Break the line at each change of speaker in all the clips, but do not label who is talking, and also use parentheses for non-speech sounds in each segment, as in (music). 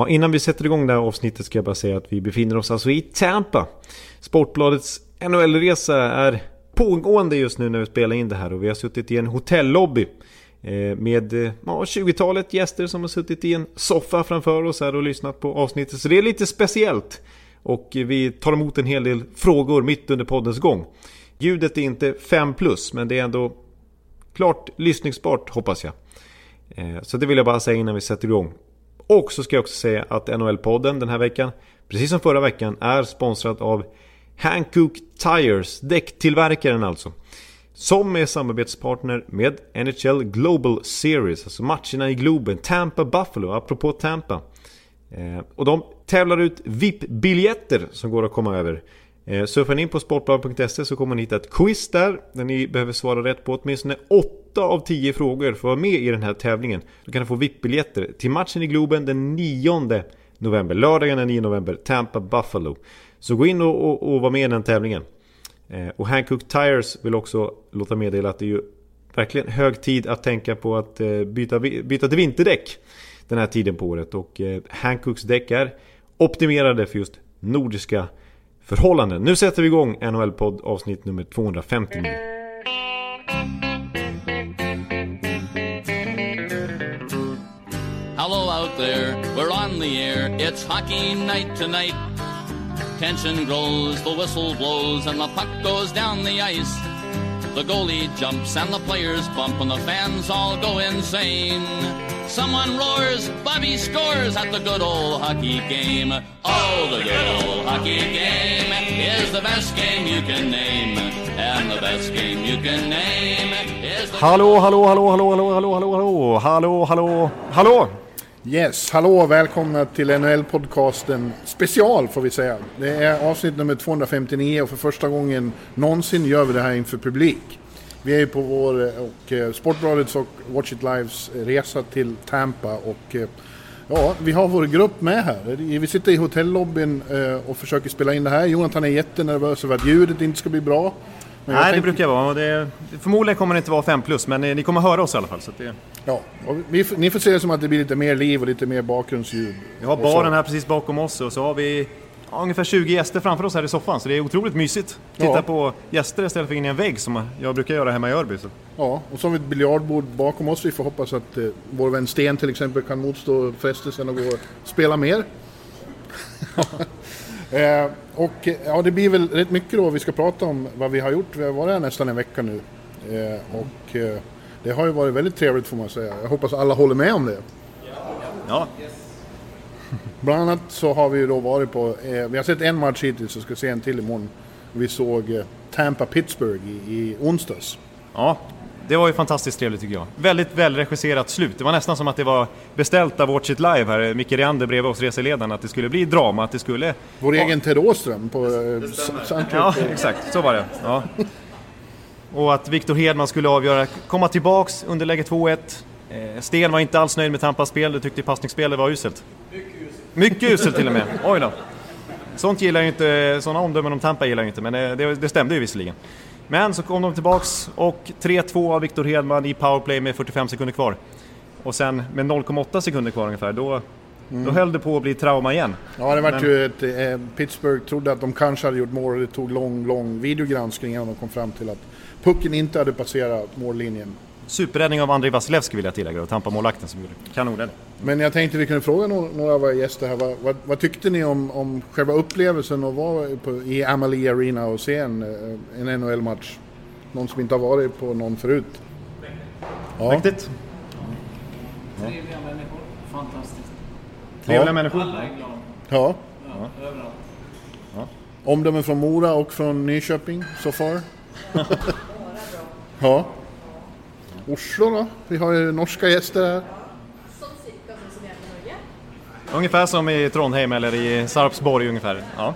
Ja, innan vi sätter igång det här avsnittet ska jag bara säga att vi befinner oss alltså i Tampa. Sportbladets NHL-resa är pågående just nu när vi spelar in det här och vi har suttit i en hotellobby eh, med eh, ja, 20-talet gäster som har suttit i en soffa framför oss här och lyssnat på avsnittet. Så det är lite speciellt. Och vi tar emot en hel del frågor mitt under poddens gång. Ljudet är inte 5 plus men det är ändå klart lyssningsbart hoppas jag. Eh, så det vill jag bara säga innan vi sätter igång. Och så ska jag också säga att NHL-podden den här veckan, precis som förra veckan, är sponsrad av Hankook Tires, däcktillverkaren alltså. Som är samarbetspartner med NHL Global Series, alltså matcherna i Globen, Tampa Buffalo, apropå Tampa. Eh, och de tävlar ut VIP-biljetter som går att komma över. Eh, Surfar ni in på sportbladet.se så kommer ni hitta ett quiz där, där ni behöver svara rätt på åtminstone 8 av 10 frågor för att vara med i den här tävlingen. Då kan ni få VIP-biljetter till matchen i Globen den 9 november, lördagen den 9 november, Tampa Buffalo. Så gå in och, och, och var med i den tävlingen. Eh, och Hankook Tires vill också låta meddela att det är ju verkligen hög tid att tänka på att eh, byta, byta till vinterdäck den här tiden på året. Och Hankooks Hancooks däck är optimerade för just nordiska förhållanden. Nu sätter vi igång NHL-podd avsnitt nummer 259. Hello out there, we're on the air, it's hockey night tonight. Tension grows, the whistle blows and the puck goes down the ice. The goalie jumps and the players bump and the fans all go insane. Someone roars, Bobby scores at the good old hockey game. Oh, the good old hockey game is the best game you can name. And the best game you can name is the... Hallå, hallå, hallå, hallå, hallå, hallå, hallå, hallå, hallå, hallå, hallå!
Yes, hallå välkomna till NHL-podcasten special får vi säga. Det är avsnitt nummer 259 och för första gången någonsin gör vi det här inför publik. Vi är ju på vår eh, och eh, Sportbladets och Watch It Lives resa till Tampa och eh, ja, vi har vår grupp med här. Vi sitter i hotellobbyn och försöker spela in det här. Jonathan är jättenervös över att ljudet inte ska bli bra.
Nej, det brukar jag vara. Det, förmodligen kommer det inte vara 5 plus, men ni kommer höra oss i alla fall. Så det...
Ja, vi, ni får se det som att det blir lite mer liv och lite mer bakgrundsljud.
Vi har baren här precis bakom oss och så har vi ungefär 20 gäster framför oss här i soffan, så det är otroligt mysigt. Titta ja. på gäster istället för in i en vägg som jag brukar göra hemma i Örby. Så.
Ja, och så har vi ett biljardbord bakom oss. Vi får hoppas att eh, vår vän Sten till exempel kan motstå frestelsen att gå och spela mer. (laughs) eh, och ja, det blir väl rätt mycket då vi ska prata om vad vi har gjort. Vi har varit här nästan en vecka nu. Eh, och eh, det har ju varit väldigt trevligt får man säga. Jag hoppas alla håller med om det.
Ja.
Bland annat så har vi ju då varit på, eh, vi har sett en match hittills och ska se en till imorgon. Vi såg eh, Tampa-Pittsburgh i, i onsdags.
Ja, det var ju fantastiskt trevligt tycker jag. Väldigt välregisserat slut. Det var nästan som att det var beställt av Watch It Live här. Micke Reander bredvid oss reseledaren att det skulle bli drama, att det skulle...
Vår ja. egen Ted Åström på
eh, Ja, exakt. Så var det. Ja. Och att Viktor Hedman skulle avgöra, komma tillbaks under läge 2-1. Eh, Sten var inte alls nöjd med Tampas spel, du tyckte passningsspelet var uselt. Mycket uselt till och med. Oj då. Sånt gillar ju inte, sådana omdömen om Tampa gillar jag inte, men det, det stämde ju visserligen. Men så kom de tillbaks och 3-2 av Viktor Hedman i powerplay med 45 sekunder kvar. Och sen med 0,8 sekunder kvar ungefär, då, mm. då höll det på att bli trauma igen.
Ja, det vart ju ett... Eh, Pittsburgh trodde att de kanske hade gjort mål och det tog lång, lång videogranskning innan de kom fram till att pucken inte hade passerat mållinjen.
Superräddning av Andrei Vasilevski vill jag tillägga och Tampa-målvakten som gjorde kanonräddning.
Men jag tänkte vi kunde fråga några av våra gäster här. Vad, vad, vad, tyckte ni om, om själva upplevelsen att vara på, i Amalie Arena och se en, eh, en NHL-match? Någon som inte har varit på någon förut?
Ja. Mäktigt.
Trevliga människor. Fantastiskt.
Trevliga ja. människor.
Alla är glada.
Ja.
ja. Överallt.
Ja. Omdömen från Mora och från Nyköping so far? (laughs) ja. Oslo då? Vi har ju norska gäster här.
Ungefär som i Trondheim eller i Sarpsborg ungefär. Ja.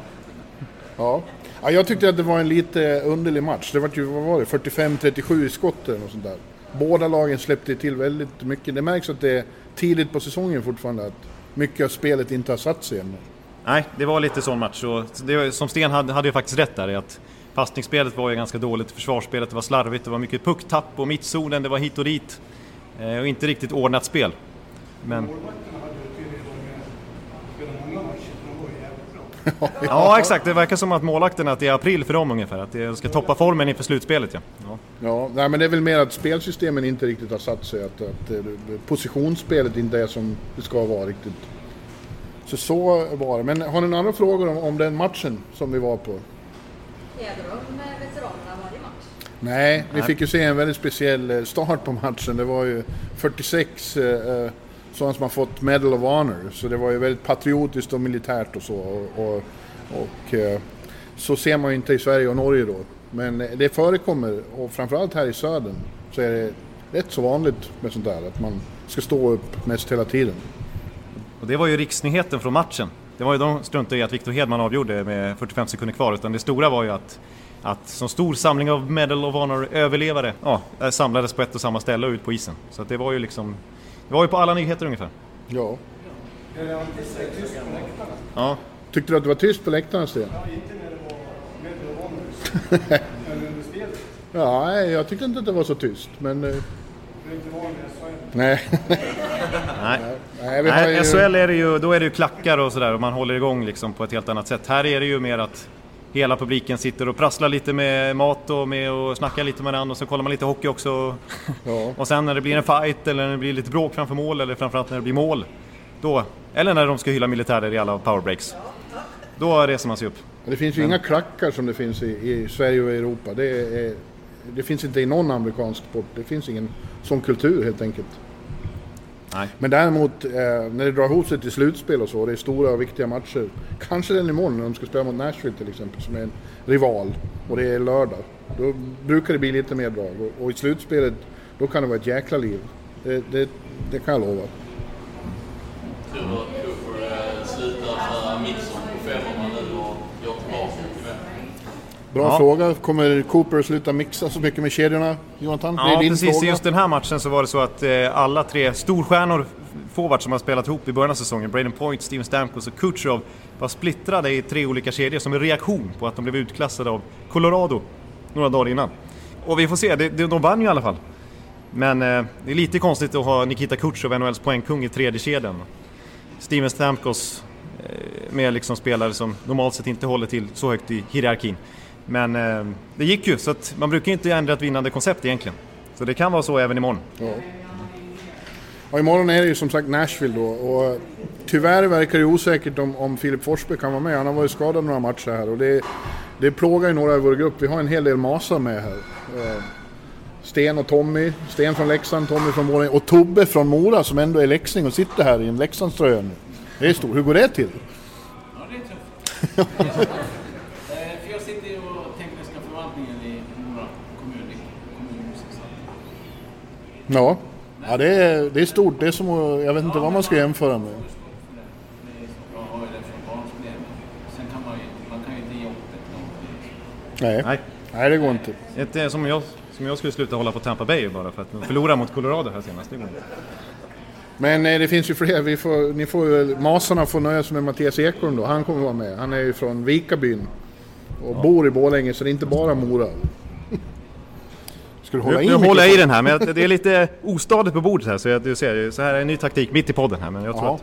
Ja. ja, jag tyckte att det var en lite underlig match. Det var ju, vad var det, 45-37 i skotten och sånt där. Båda lagen släppte till väldigt mycket. Det märks att det är tidigt på säsongen fortfarande. Att mycket av spelet inte har satt sig ännu.
Nej, det var lite sån match. Och det, som Sten hade, hade ju faktiskt rätt där i att Passningsspelet var ju ganska dåligt, försvarsspelet var slarvigt, det var mycket pucktapp och mittzonen, det var hit och dit. Eh, och inte riktigt ordnat spel. Men... (laughs)
Ja, exakt. Det verkar som att målakten att det är april för dem ungefär. Att de ska toppa formen inför slutspelet. Ja. Ja.
Ja, nej, men det är väl mer att spelsystemen inte riktigt har satt sig. Att, att eh, positionsspelet inte är som det ska vara riktigt. Så så var det. Men har ni några andra frågor om, om den matchen som vi var på?
Är de veteranerna varje match?
Nej, vi fick ju se en väldigt speciell eh, start på matchen. Det var ju 46 eh, eh, sådana som har fått Medal of Honor. Så det var ju väldigt patriotiskt och militärt och så. Och, och, och eh, så ser man ju inte i Sverige och Norge då. Men det förekommer och framförallt här i södern så är det rätt så vanligt med sånt där. Att man ska stå upp mest hela tiden.
Och det var ju riksnyheten från matchen. Det var ju de struntade i att Victor Hedman avgjorde med 45 sekunder kvar. Utan det stora var ju att, att som stor samling av Medal of Honor-överlevare ja, eh, samlades på ett och samma ställe och ut på isen. Så att det var ju liksom... Det var ju på alla nyheter ungefär.
Ja.
Ja,
Tyckte du att det var tyst på läktaren Sten? Ja, nej, jag tyckte inte att det var så tyst, men... eh, (laughs) Nej.
nej.
nej,
Nej,
ju...
SHL är det ju, då är det ju klackar och sådär och man håller igång liksom på ett helt annat sätt. Här är det ju mer att hela publiken sitter och prasslar lite med mat och med och snackar lite med varandra och så kollar man lite hockey också. (laughs)
Ja.
Och sen när det blir en fight eller när det blir lite bråk framför mål eller framförallt när det blir mål. Då, eller när de ska hylla militärer i alla powerbreaks. Då reser man sig upp.
Det finns ju inga klackar som det finns i, i Sverige och Europa. Det, är, det finns inte i någon amerikansk sport. Det finns ingen sån kultur helt enkelt.
Nej.
Men däremot eh, när det drar ihop sig till slutspel och så, och det är stora och viktiga matcher. Kanske den imorgon när de ska spela mot Nashville till exempel, som är en rival. Och det är lördag. Då brukar det bli lite mer drag. Och, och i slutspelet, då kan det vara ett jäkla liv. Det, det, det kan jag lova.
Tror du att Cooper eh, slutar köra mixern på femmorna nu och går tillbaka till det?
Bra
Ja.
fråga. Kommer Cooper sluta mixa så mycket med kedjorna, Jonathan? det är
Ja,
din
precis. I
fråga.
just den här matchen så var det så att eh, alla tre storstjärnor forwards som har spelat ihop i början av säsongen, Braden Point, Steven Stamkos och Kucherov, var splittrade i tre olika kedjor som en reaktion på att de blev utklassade av Colorado några dagar innan. Och vi får se, det, de vann ju i alla fall. Men eh, det är lite konstigt att ha Nikita Kucherov, NHLs poängkung, i tredje kedjan. Steven Stamkos eh, med liksom spelare som normalt sett inte håller till så högt i hierarkin. Men eh, det gick ju, så att man brukar ju inte ändra ett vinnande koncept egentligen. Så det kan vara så även imorgon.
Ja. Ja, imorgon är det ju som sagt Nashville då och tyvärr verkar det osäkert om, om Filip Forsberg kan vara med. Han har varit skadad några matcher här och det, det plågar ju några i vår grupp. Vi har en hel del masar med här. Eh, Sten och Tommy. Sten från Leksand, Tommy från Borlänge och Tobbe från Mora som ändå är leksing och sitter här i en Leksandströja nu. Det är stort. Hur går det till?
Ja, det är tufft. (laughs) Eh, För jag sitter ju och tekniska förvaltningen i Mora kommun, i kommunhuset. så att
Ja, ja det, är, det är stort. Det är som jag vet inte vad man ska jämföra med. Nej,
Nej,
nej det går inte.
ett, eh, som, jag, som jag skulle sluta hålla på Tampa Bay bara för att de förlorade mot Colorado här senast. Det går inte.
Men eh, det finns ju fler. Vi får, ni får, Masarna får nöja sig med Mattias Ekholm då. Han kommer vara med. Han är ju från Vikabyn. Och bor i Borlänge så det är inte bara Mora. Ska du hålla
Nu,
in
nu håller jag i den här, men det är lite ostadigt på bordet här så jag, du ser, så här är en ny taktik mitt i podden här. Men jag tror
Ja.
att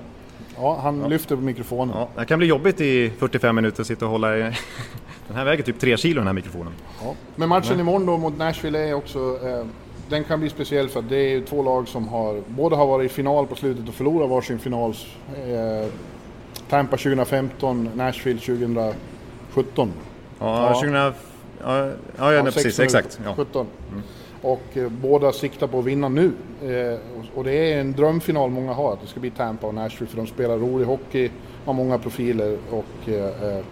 Ja, han lyfter på mikrofonen.
ja, det kan bli jobbigt i 45 minuter att sitta och hålla i... (laughs) Den här väger typ 3 kilo den här mikrofonen.
Ja. Men matchen imorgon då mot Nashville är också... Eh, den kan bli speciell för att det är ju två lag som har... Båda har varit i final på slutet och förlorat varsin final. Eh, Tampa 2015, Nashville 2017.
Ja,
Ja.
2000... Ja, ja, ja, ja precis,
16,
exakt. Ja.
17. Och eh, båda siktar på att vinna nu. Eh, och, och det är en drömfinal många har, att det ska bli Tampa och Nashville för de spelar rolig hockey, har många profiler och eh, eh,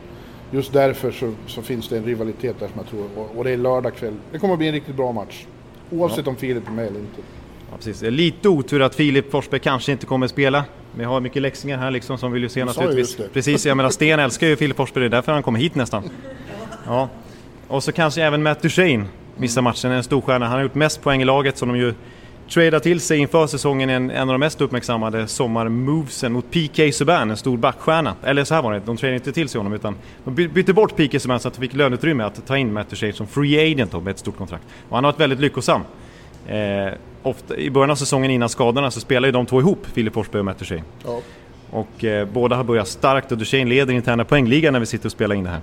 just därför så, så finns det en rivalitet där som jag tror. Och, och det är lördag kväll. Det kommer att bli en riktigt bra match. Oavsett om Filip är med eller inte.
Ja, precis. Det är lite otur att Filip Forsberg kanske inte kommer att spela. Vi har mycket leksingar här liksom som vill ju se naturligtvis. Precis, jag menar Sten älskar ju Filip Forsberg, det är därför han kommer hit nästan. (laughs) Ja. Och så kanske även Matt Duchene missar matchen, en storstjärna. Han har gjort mest poäng i laget som de ju tradar till sig inför säsongen en, en av de mest uppmärksammade sommarmovesen mot PK Subban, en stor backstjärna. Eller så här var det, de tradade inte till sig honom utan de by- bytte bort PK Subban så att de fick löneutrymme att ta in Matt Duchene som free agent med ett stort kontrakt. Och han har varit väldigt lyckosam. Eh, ofta, I början av säsongen innan skadorna så spelade ju de två ihop, Filip Forsberg och Matt Duchene.
Ja.
Och eh, båda har börjat starkt och Duchene leder interna poängligan när vi sitter och spelar in det här.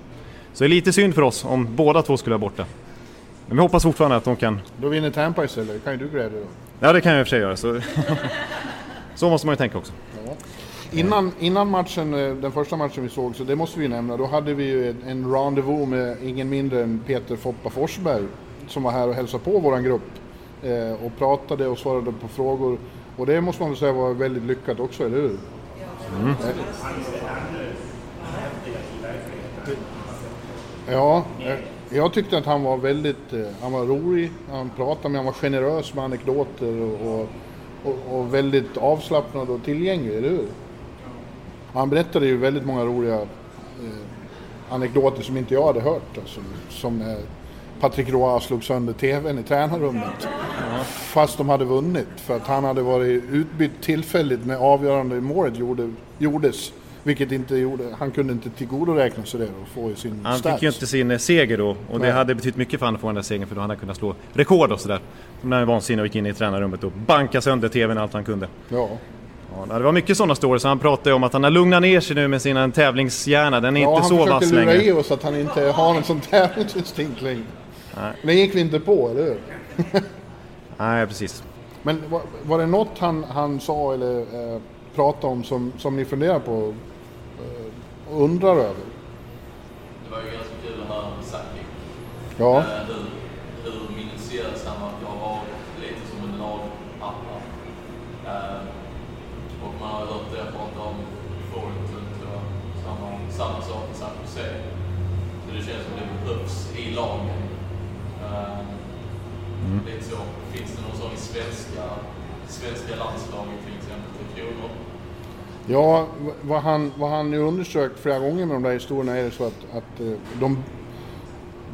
Så det är lite synd för oss om båda två skulle vara borta. Men vi hoppas fortfarande att de kan...
Då vinner Tampa istället, kan ju du glädja dig.
Ja, det kan jag i och för sig göra. Så, (laughs) så måste man ju tänka också.
Innan, innan matchen, eh, den första matchen vi såg, så det måste vi nämna, då hade vi ju en, en rendezvous med ingen mindre än Peter Foppa Forsberg som var här och hälsade på våran grupp eh, och pratade och svarade på frågor. Och det måste man väl säga var väldigt lyckat också, eller hur? Ja, eh, jag tyckte att han var väldigt, eh, han var rolig, han pratade med, han var generös med anekdoter och, och, och, väldigt avslappnad och tillgänglig, eller hur? Han berättade ju väldigt många roliga eh, anekdoter som inte jag hade hört. Alltså, som eh, Patrick Roy slog sönder TVn i tränarrummet. Fast de hade vunnit. För att han hade varit utbytt tillfälligt när avgörande målet gjorde, gjordes. Vilket inte gjorde, han kunde inte tillgodoräkna sig det och få i sin
Han
stats.
fick ju inte sin eh, seger då och det
Nej.
hade betytt mycket för honom att få den där segern för då hade han kunnat slå rekord och sådär. Så när han var vansinnig och gick in i tränarrummet och bankade sönder TVn allt han kunde.
Ja.
Ja, det var mycket sådana stories. Han pratade om att han har lugnat ner sig nu med sin tävlingshjärna. Den är
ja,
inte
han
så vass
försökte lura
längre.
i oss att han inte har en sån tävlingsinstinkt längre.
Nej.
Det gick vi inte på, eller hur? (laughs)
Nej, precis.
Men var, var det något han, han sa eller eh, pratade om som, som ni funderar på och undrar över?
Det var ju ganska kul att höra med Saki.
Ja,
Eh, hur, hur minutiös han verkar ha varit. Lite som en lagpappa. Eh, och man har hört det prata om Fortun, tror jag. Samma, samma sak med San Jose. Så det känns som det behövs i lagen. Eh, Lite så. Finns det någon sån i svenska, svenska landslaget till exempel, till Kronor?
Ja vad, han, vad han nu undersökt flera gånger med de där historierna är det så att, att eh, de,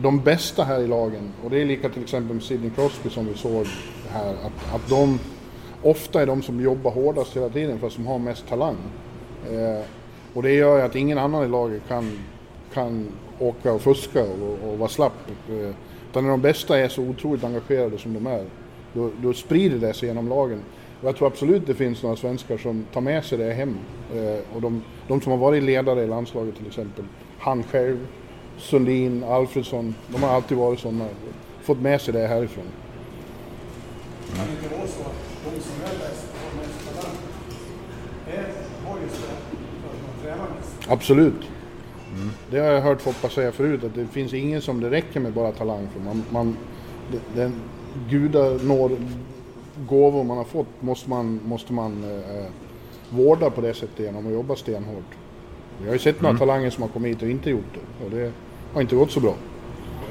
de bästa här i lagen, och det är lika till exempel med Sidney Crosby som vi såg här, att, att de ofta är de som jobbar hårdast hela tiden för att de har mest talang. Eh, och det gör ju att ingen annan i laget kan, kan åka och fuska och, och vara slapp. Eh, utan när de bästa är så otroligt engagerade som de är, då, då sprider det sig genom lagen. Och jag tror absolut det finns några svenskar som tar med sig det hem. Eh, och de, de som har varit ledare i landslaget till exempel, han själv, Sundin, Alfredsson, de har alltid varit sådana. Fått med sig det härifrån.
kan det inte vara så att de som är bäst mest talang är, har just det tränar mest.
Absolut. Det har jag hört Foppa säga förut, att det finns ingen som det räcker med bara talang för. Man, man, det- den gudar når gåvor man har fått måste man, måste man eh, vårda på det sättet genom att jobba stenhårt. Vi har ju sett några talanger som har kommit hit och inte gjort det. Och det har inte gått så bra.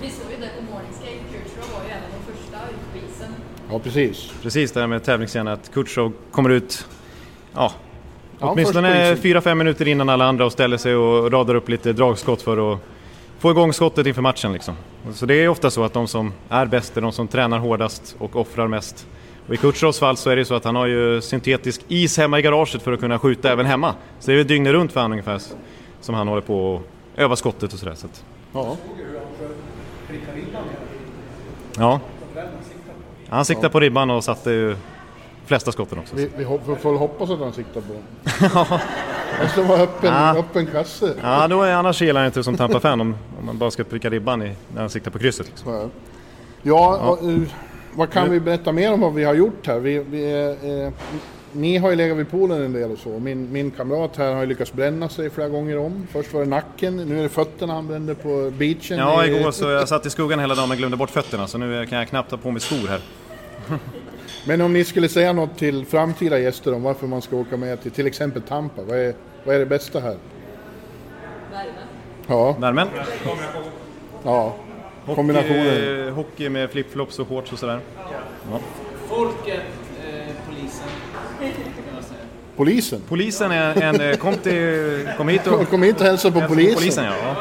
Vi såg ju det på Morningscape. Kutjerov var ju en av de första ut på isen.
Ja, precis.
Precis det här med tävlingshjärna, att Kutjov kommer ut ja,
Ja,
åtminstone
först på isen.
4-5 minuter innan alla andra och ställer sig och radar upp lite dragskott för att få igång skottet inför matchen. Liksom. Så det är ofta så att de som är bäst är de som tränar hårdast och offrar mest. Och I Kutjerovs fall så är det så att han har ju syntetisk is hemma i garaget för att kunna skjuta även hemma. Så det är dygnet runt för honom ungefär som han håller på och övar skottet och sådär. Så att,
Ja.
Han
ja,
han siktade på.
han ribban och satte ju flesta skotten också.
Vi, vi hop- får hoppas att han siktar på den. (laughs) Det ska vara öppen,
Ja.
öppen kasse.
Ja, då är annars gillar han inte som Tampa-fan om, om man bara ska pricka ribban i, när han siktar på krysset. Liksom.
Ja, ja och, eh, vad kan vi berätta mer om vad vi har gjort här? Vi, vi, eh, eh, ni har ju legat vid poolen en del och så. Min, min kamrat här har ju lyckats bränna sig flera gånger om. Först var det nacken, nu är det fötterna han brände på beachen.
Ja, igår så jag satt i skuggan hela dagen men glömde bort fötterna så nu kan jag knappt ha på mig skor här. (laughs)
Men om ni skulle säga något till framtida gäster om varför man ska åka med till till exempel Tampa. Vad är, vad är det bästa här?
Värme.
Ja,
Värmen?
ja.
Hockey, eh, hockey med flipflops och shorts och sådär.
Folket, eh, polisen.
Polisen.
Polisen är en... eh, Kom, till, kom hit och...
Kom hit och hälsa på polisen.
polisen ja.
Det.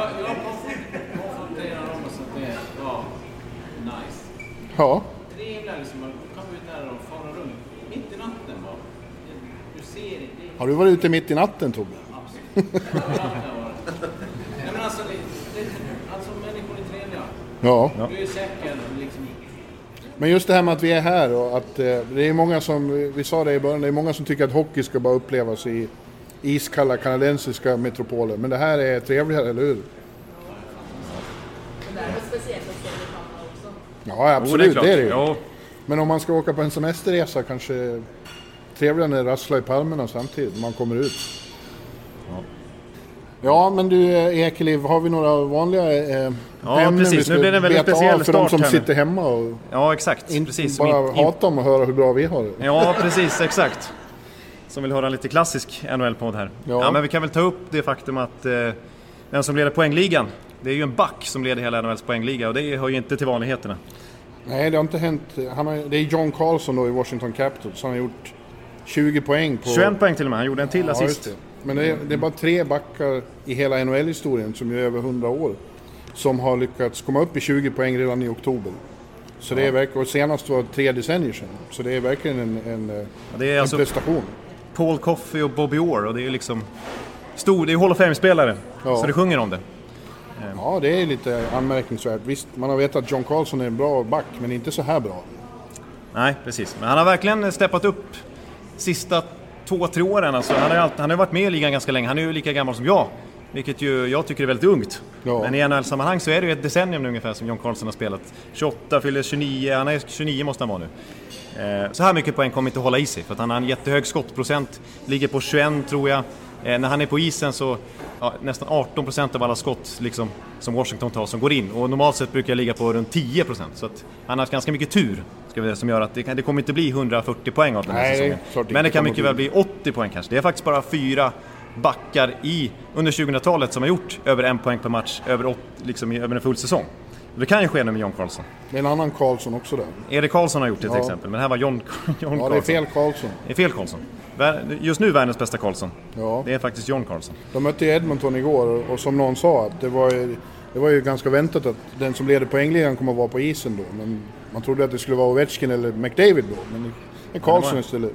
Ja.
Trevliga liksom, man kommer ut där och fara runt. Mitt i natten bara. Du ser inte. Det
Har du varit ute mitt i natten Tobbe?
Nej (laughs) men alltså, det, det, alltså människor är
Ja.
Du är säker liksom.
Men just det här med att vi är här och att eh, det är många som, vi sa det i början, det är många som tycker att hockey ska bara upplevas i, iskalla kanadensiska metropoler. Men det här är trevligare, eller hur?
Är speciellt att se det.
Ja, absolut, det är det ju. Men om man ska åka på en semesterresa kanske trevligare när det rasslar i palmerna samtidigt när man kommer ut. Ja, men du eh, Ekeliv, har vi några vanliga eh,
Ja,
ämnen
precis.
vi ska
Nu blir det en väldigt
beta
speciell
av för de som
här
sitter hemma och
ja exakt.
inte
precis.
bara
in-
hatar om att höra hur bra vi har det.
Ja, precis, exakt. Som vill höra lite klassisk NHL-podd här.
Ja.
Ja. men vi kan väl ta upp det faktum att eh, den som leder poängligan, det är ju en back som leder hela NHLs poängliga och det hör ju inte till vanligheterna.
Nej, det har inte hänt. Har, det är John Carlson då i Washington Capitals. Han har gjort 20 poäng på...
21 poäng till och med, han gjorde en till
Ja,
assist.
Men det är, det är bara tre backar i hela NHL-historien som är över 100 år som har lyckats komma upp i 20 poäng redan i oktober. Så det är verkligen, och senast var tre decennier sedan. Så det är verkligen en, en, eh,
Det är
en
alltså
prestation.
Paul Coffey och Bobby Orr och det är liksom stor, det är Hall of Fame-spelare.
Ja.
Så det sjunger om det.
Ja, det är lite anmärkningsvärt. Visst, man har vetat att John Carlson är en bra back, men inte så här bra.
Nej, precis. Men han har verkligen steppat upp sista två, tre åren. Alltså, han har ju alltid, han har varit med i ligan ganska länge. Han är ju lika gammal som jag. Vilket ju jag tycker är väldigt ungt.
Ja.
Men i NHL-sammanhang så är det ju ett decennium nu ungefär som John Carlson har spelat. 28, fyller 29, han är 29 måste han vara nu. Eh, Så här mycket poäng kommer inte att hålla i sig för han har en jättehög skottprocent. Ligger på 21 tror jag. Eh, När han är på isen så ja, nästan 18 procent av alla skott liksom, som Washington tar som går in. Och normalt sett brukar jag ligga på runt 10 procent. Så att han har haft ganska mycket tur ska vi säga, som gör att det, kan, det kommer inte bli 140 poäng av den här
Nej,
säsongen.
det
Men det kan mycket väl bli 80 poäng kanske. Det är faktiskt bara fyra backar i, under 2000-talet som har gjort över en poäng per match över, åt, liksom, över en full säsong. Det kan ju ske nu med John Carlson.
Det är en annan Carlson också där.
Erik Karlsson har gjort det till
Ja.
exempel, men det här var John, (laughs) John
Ja,
Carlson.
det är fel Carlson.
Det är fel Karlsson. Just nu världens bästa Karlsson.
Ja.
Det är faktiskt John Carlson.
De mötte ju Edmonton igår och- och som någon sa att det var ju, det var ju ganska väntat att den som leder poängligan kommer att vara på isen då. Men man trodde att det skulle vara Ovechkin eller McDavid då. Men det är Carlson
var-
istället.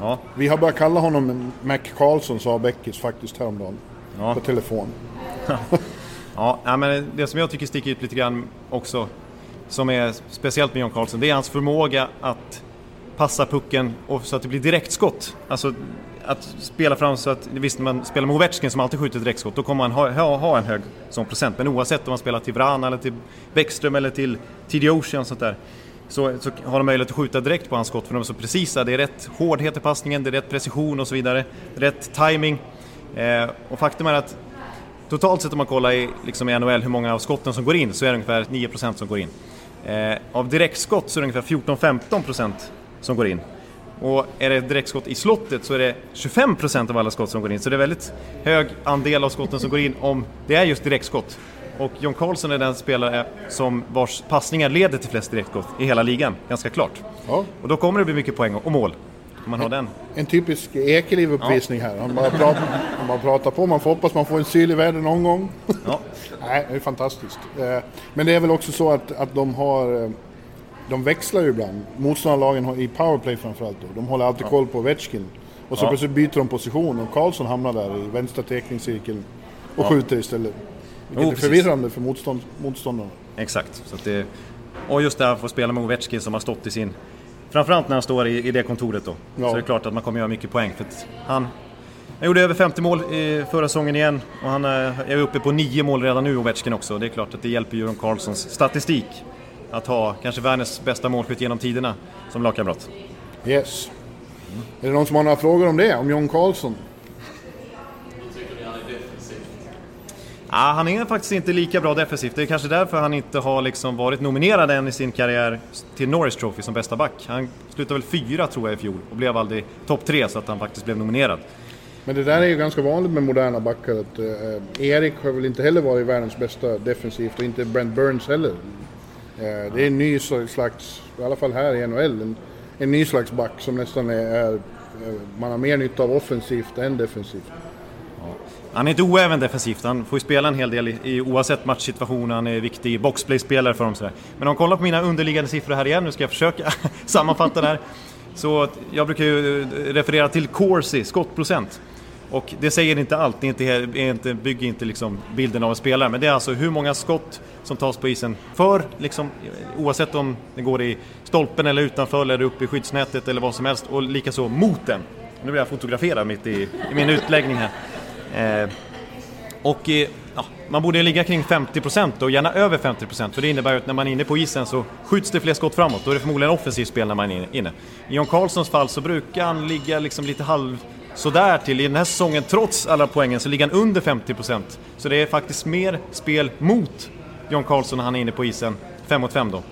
Ja,
Vi har börjat kalla honom Mac Carlson sa Beckis faktiskt häromdagen.
Ja.
På telefon. (laughs)
ja men det som jag tycker sticker ut lite grann också, som är speciellt med John Carlson, det är hans förmåga att passa pucken och så att det blir direktskott. Alltså att spela fram så att, visst när man spelar med Ovechkin som alltid skjuter direktskott, då kommer man ha, ha, ha en hög sån procent. Men oavsett om man spelar till Vrana eller till Bäckström eller till TD Ocean och sånt där, så, så har de möjlighet att skjuta direkt på hans skott för de är så precisa. Det är rätt hårdhet i passningen, det är rätt precision och så vidare. Rätt timing. Eh, och faktum är att Totalt sett om man kollar i, liksom i NHL hur många av skotten som går in så är det ungefär 9% som går in. Eh, av direktskott så är det ungefär 14-15% som går in. Och är det direktskott i slottet så är det 25% av alla skott som går in. Så det är väldigt hög andel av skotten som går in om det är just direktskott. Och John Carlson är den spelare som vars passningar leder till flest direktskott i hela ligan, ganska klart.
Ja.
Och då kommer det bli mycket poäng och mål. Man har den.
En typisk Ekeliv-uppvisning här. Han bara, pratar, han bara pratar på. Man får hoppas man får en syl i väder någon gång.
Ja. (laughs)
Nej, det är fantastiskt. Eh, Men det är väl också så att, att de har... eh, De växlar ju ibland. Motståndarlagen i powerplay framförallt då. De håller alltid koll på Ovechkin. Och så
Ja.
plötsligt byter de position och Karlsson hamnar där i vänstra teckningscirkeln och skjuter istället. Vilket
Jo,
är förvirrande för motstånd, motståndarna.
Exakt. Så det, och just det här att få spela med Ovechkin som har stått i sin... Framförallt när han står i, i det kontoret då.
Ja.
Så det är klart att man kommer göra mycket poäng. För att han, han gjorde över 50 mål i förra säsongen igen och han är är uppe på 9 mål redan nu, Ovechkin också. Det är klart att det hjälper Göran Karlssons statistik att ha kanske världens bästa målskytt genom tiderna som lagkamrat.
Yes. Är det någon som har några frågor om det? Om John Karlsson?
Ah, han är faktiskt inte lika bra defensivt. Det är kanske därför han inte har liksom varit nominerad än i sin karriär till Norris Trophy som bästa back. Han slutade väl fyra tror jag i fjol och blev aldrig topp tre så att han faktiskt blev nominerad.
Men det där är ju ganska vanligt med moderna backar. Att, eh, Erik har väl inte heller varit världens bästa defensivt och inte Brent Burns heller. Eh, det är en ny slags, i alla fall här i NHL, en, en ny slags back som nästan är, är eh, man har mer nytta av offensivt än defensivt.
Han är inte oäven defensivt, han får ju spela en hel del i, i, oavsett matchsituation, han är viktig boxplay-spelare för dem sådär. Men om man kollar på mina underliggande siffror här igen, nu ska jag försöka (laughs) sammanfatta det här. Så jag brukar ju eh, referera till Corsi, skottprocent. Och det säger inte allt, det är inte, bygger inte liksom bilden av en spelare, men det är alltså hur många skott som tas på isen för, liksom, oavsett om det går i stolpen eller utanför eller upp i skyddsnätet eller vad som helst, och likaså mot den. Nu blir jag fotograferad mitt i, i min utläggning här. Eh, och eh, ja, man borde ligga kring 50% och gärna över 50% för det innebär ju att när man är inne på isen så skjuts det fler skott framåt. Då är det förmodligen offensivt spel när man är inne. I John Carlssons fall så brukar han ligga liksom lite halv sådär till. I den här säsongen, trots alla poängen, så ligger han under 50%. Så det är faktiskt mer spel mot John Carlson när han är inne på isen, 5 mot 5 då,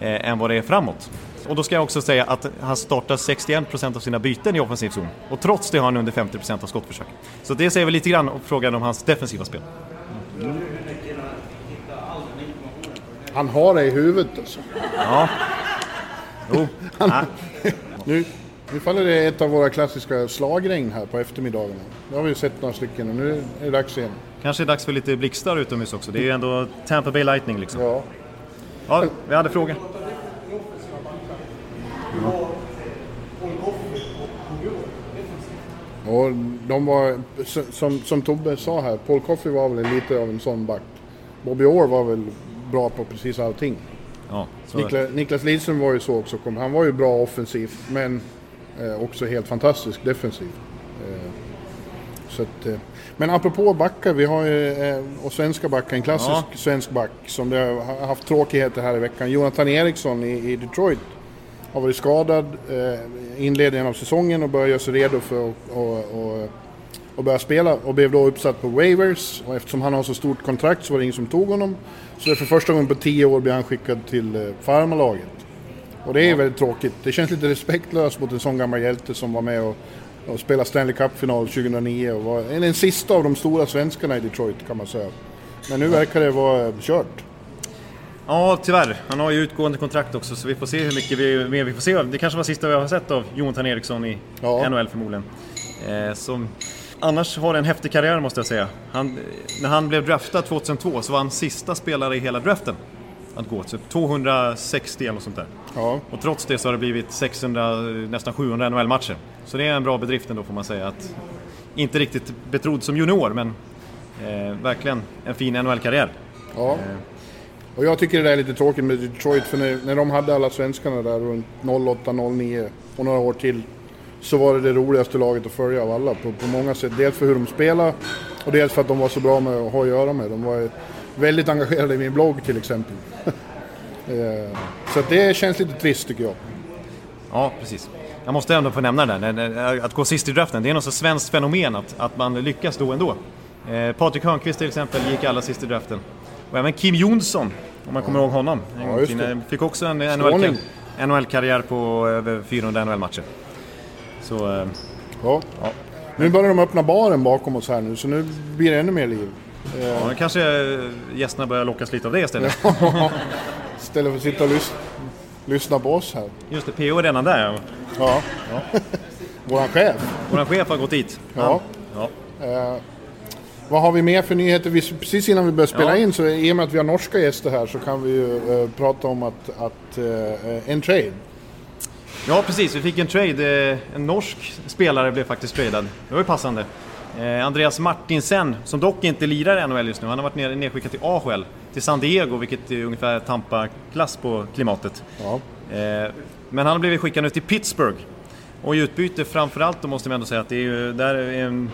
eh, än vad det är framåt. Och då ska jag också säga att han startar 61% av sina byten i offensiv zon. Och trots det har han under 50% av skottförsök. Så det säger väl lite grann om frågan om hans defensiva spel.
Han har det i huvudet alltså.
Ja. Jo. Ja.
Nu, nu faller det ett av våra klassiska slagregn här på eftermiddagarna. Det har vi sett några stycken och nu är det dags igen.
Kanske är dags för lite blixtar utomhus också. Det är ju ändå Tampa Bay Lightning liksom.
Ja.
Ja, vi hade frågor.
Och de var, som, som Tobbe sa här, Paul Coffey var väl lite av en sån back. Bobby Orr var väl bra på precis allting.
Ja, så
Niklas, Lidström var ju så också. kom- Han var ju bra offensivt men också helt fantastisk defensivt. Eh, så att, eh, men apropå backar, vi har ju, eh, och svenska backar, en klassisk
Ja.
svensk back som det har haft tråkigheter här i veckan. Jonathan Eriksson i, i Detroit har varit skadad eh, inledningen av säsongen och börjar göra sig redo för att och, och, och börja spela och blev då uppsatt på waivers och eftersom han har så stort kontrakt så var det ingen som tog honom. Så för första gången på tio år blir han skickad till eh, farmarlaget. Och det är väldigt tråkigt. Det känns lite respektlöst mot en sån gammal hjälte som var med och, och spelade Stanley Cup-final 2009 och var en- den sista av de stora svenskarna i Detroit kan man säga. Men nu verkar det vara kört.
Ja, tyvärr. Han har ju utgående kontrakt också så vi får se hur mycket vi, mer vi får se. Det kanske var sista vi har sett av Jonathan Eriksson i
Ja.
NHL förmodligen. Eh, som annars har en häftig karriär måste jag säga. Han, när han blev draftad 2002 så var han sista spelare i hela draften att gå. Typ 260 eller något sånt där.
Ja,
Och trots det så har det blivit 600, nästan 700 NHL-matcher. Så det är en bra bedrift ändå får man säga. Att, inte riktigt betrodd som junior men eh, verkligen en fin NHL-karriär.
ja. Och jag tycker det där är lite tråkigt med Detroit för när, när de hade alla svenskarna där runt 08-09 och några år till så var det det roligaste laget att följa av alla på, på många sätt. Dels för hur de spelar och dels för att de var så bra med att ha att göra med. De var väldigt engagerade i min blogg till exempel. (laughs) Eh, så det känns lite trist tycker jag.
Ja, precis. Jag måste ändå få nämna det där, att gå sist i draften. Det är något så svenskt fenomen att, att man lyckas då ändå. Eh, Patrik Hörnqvist till exempel gick alla sist i draften. Och även Kim Jonsson, om man kommer ihåg honom.
Ja.
Fick också en NHL-karriär på över 400 NHL-matcher. Så, eh,
Ja.
Ja.
Nu börjar de öppna baren bakom oss här nu så nu blir det ännu mer liv.
Ja, nu kanske eh, gästerna börjar lockas lite av det istället. (laughs)
Istället för att sitta och lys- lyssna på oss här.
Just det, PO är redan där.
Ja. (laughs) Våran chef.
Vår chef har gått dit.
Ja.
ja.
Eh, vad har vi mer för nyheter? Vi, precis innan vi börjar spela
Ja.
in så i och med att vi har norska gäster här så kan vi ju eh, prata om att, att eh, en trade.
Ja, precis. Vi fick en trade. Eh, En norsk spelare blev faktiskt tradad. Det var ju passande. Eh, Andreas Martinsen, som dock inte lirar i NHL just nu, han har varit nedskickad till AHL, till San Diego, vilket är ungefär Tampa-klass på klimatet.
Ja.
Eh, Men han har blivit skickad nu till Pittsburgh. Och i utbyte framförallt då måste man ändå säga att det är ju, där är en,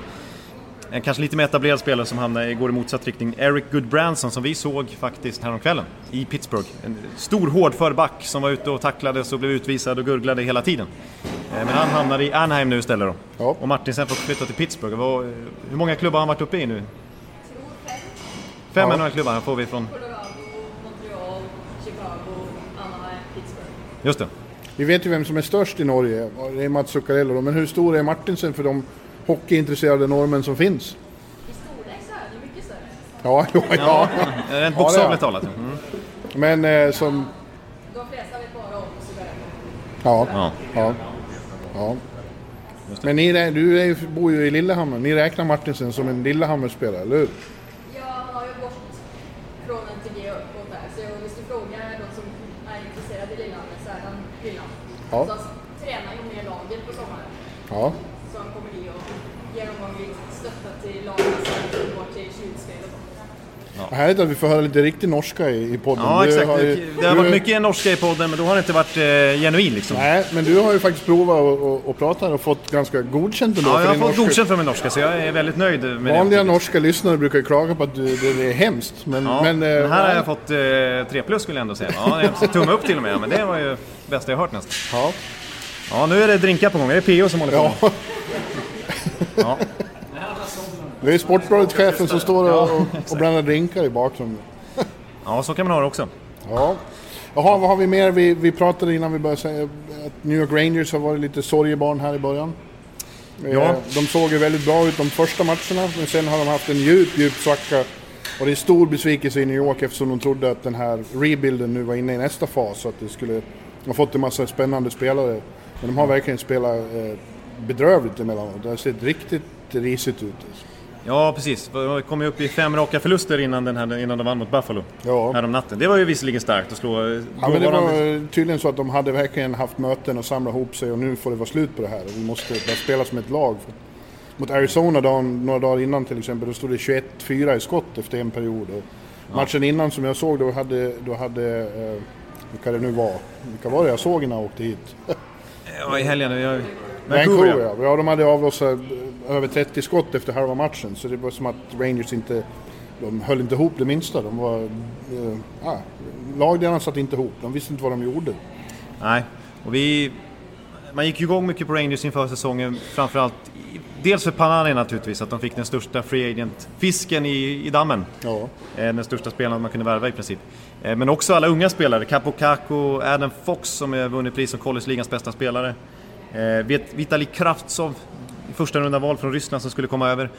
en kanske lite mer etablerad spelare som hamnar, går i motsatt riktning. Eric Goodbranson som vi såg faktiskt häromkvällen i Pittsburgh. En stor hårdför back som var ute och tacklades och blev utvisad och gurglade hela tiden. Eh, Men han hamnar i Anaheim nu istället då.
Ja.
Och Martinsen får flytta till Pittsburgh. Hur många klubbar har han varit uppe i nu? Fem
Ja.
NHL-klubbar får vi från... Just det.
Vi vet ju vem som är störst i Norge, det är Mats Zuccarello. Men hur stor är Martinsen för de hockeyintresserade norrmän som finns?
I storlek så är det mycket större.
Ja, (laughs) jo, ja.
Rent
Ja, det
bokstavligt
är.
talat. Mm.
Men eh, som...
De flesta vet bara om Zuccarello.
Ja.
Ja.
Ja. ja. Men ni, du är, bor ju i Lillehammer. Ni räknar Martinsen som en Lillehammer-spelare, eller hur?
Ja, han har ju gått från NTG uppåt där. Så hvis du frågar de som är intresserade i Lillehammer så är han Lillehammer.
Ja.
Så han tränar ju med laget på sommaren.
Ja.
Han kommer dit och ger dem stötta till laget de går till slutspel och.
Ja.
Härligt att vi får höra lite riktig norska i, i podden.
Ja,
Du
exakt.
har ju-
det har
du-
varit mycket norska i podden, men då har det inte varit eh, genuin liksom.
Nej, men du har ju faktiskt provat att- att att prata och fått ganska godkänt ändå.
Ja, jag har fått
norska.
godkänt för min norska, så jag är väldigt nöjd med
Vanliga
det.
norska lyssnare brukar ju klaga på att du, det, är hemskt. Men,
Ja,
men,
men,
eh,
här har jag fått eh, tre plus skulle jag ändå säga. Ja, tumme upp till och med, men det var ju bästa jag hört nästan.
Ja.
Ja, nu är det drinkar på gång. Det är PO som håller på.
Ja.
Ja.
Det är Sportbladet-chefen som står och, och, och blandar drinkar i bakgrunden.
ja, så kan man ha det också.
Ja. Jaha, vad har vi mer? Vi, vi pratade innan vi började säga att New York Rangers har varit lite sorgebarn här i början. Eh,
Ja.
De såg ju väldigt bra ut de första matcherna, men sen har de haft en djup, djup svacka. Och det är stor besvikelse i New York eftersom de trodde att den här rebuilden nu var inne i nästa fas. Så att det skulle har fått en massa spännande spelare. Men de har verkligen spelat eh, bedrövligt emellanåt. Det har sett riktigt risigt ut. Alltså.
Ja, precis. De kom ju upp i fem raka förluster innan, den här, innan de vann mot Buffalo.
Ja.
Härom natten. Det var ju visserligen starkt att slå eh,
Ja, men det var tydligen så att de hade verkligen haft möten och samlat ihop sig och nu får det vara slut på det här. Vi måste börja spela som ett lag. Mot Arizona dagen, några dagar innan till exempel, då stod det 21-4 i skott efter en period. Och Matchen innan som jag såg, då hade, då hade eh, vilka det nu var, vilka var det jag såg innan jag åkte hit? (laughs)
Ja, i helgen. Jag...
Vancouver
Vancouver,
ja. ja. de hade avlossat eh, över 30 skott efter halva matchen. Så det var som att Rangers inte, de höll inte ihop det minsta. De var, eh, ah, lagdelarna satt inte ihop, de visste inte vad de gjorde.
Nej, och vi... Man gick ju igång mycket på Rangers inför säsongen, framförallt dels för Panani naturligtvis, att de fick den största free agent-fisken i, i dammen.
Ja.
Eh, Den största spelaren man kunde värva i princip. Eh, Men också alla unga spelare, Capo Caco, Adam Fox som har vunnit pris som college-ligans bästa spelare. Eh, Vit- Vitali Kravtsov, i första runda val från Ryssland som skulle komma över.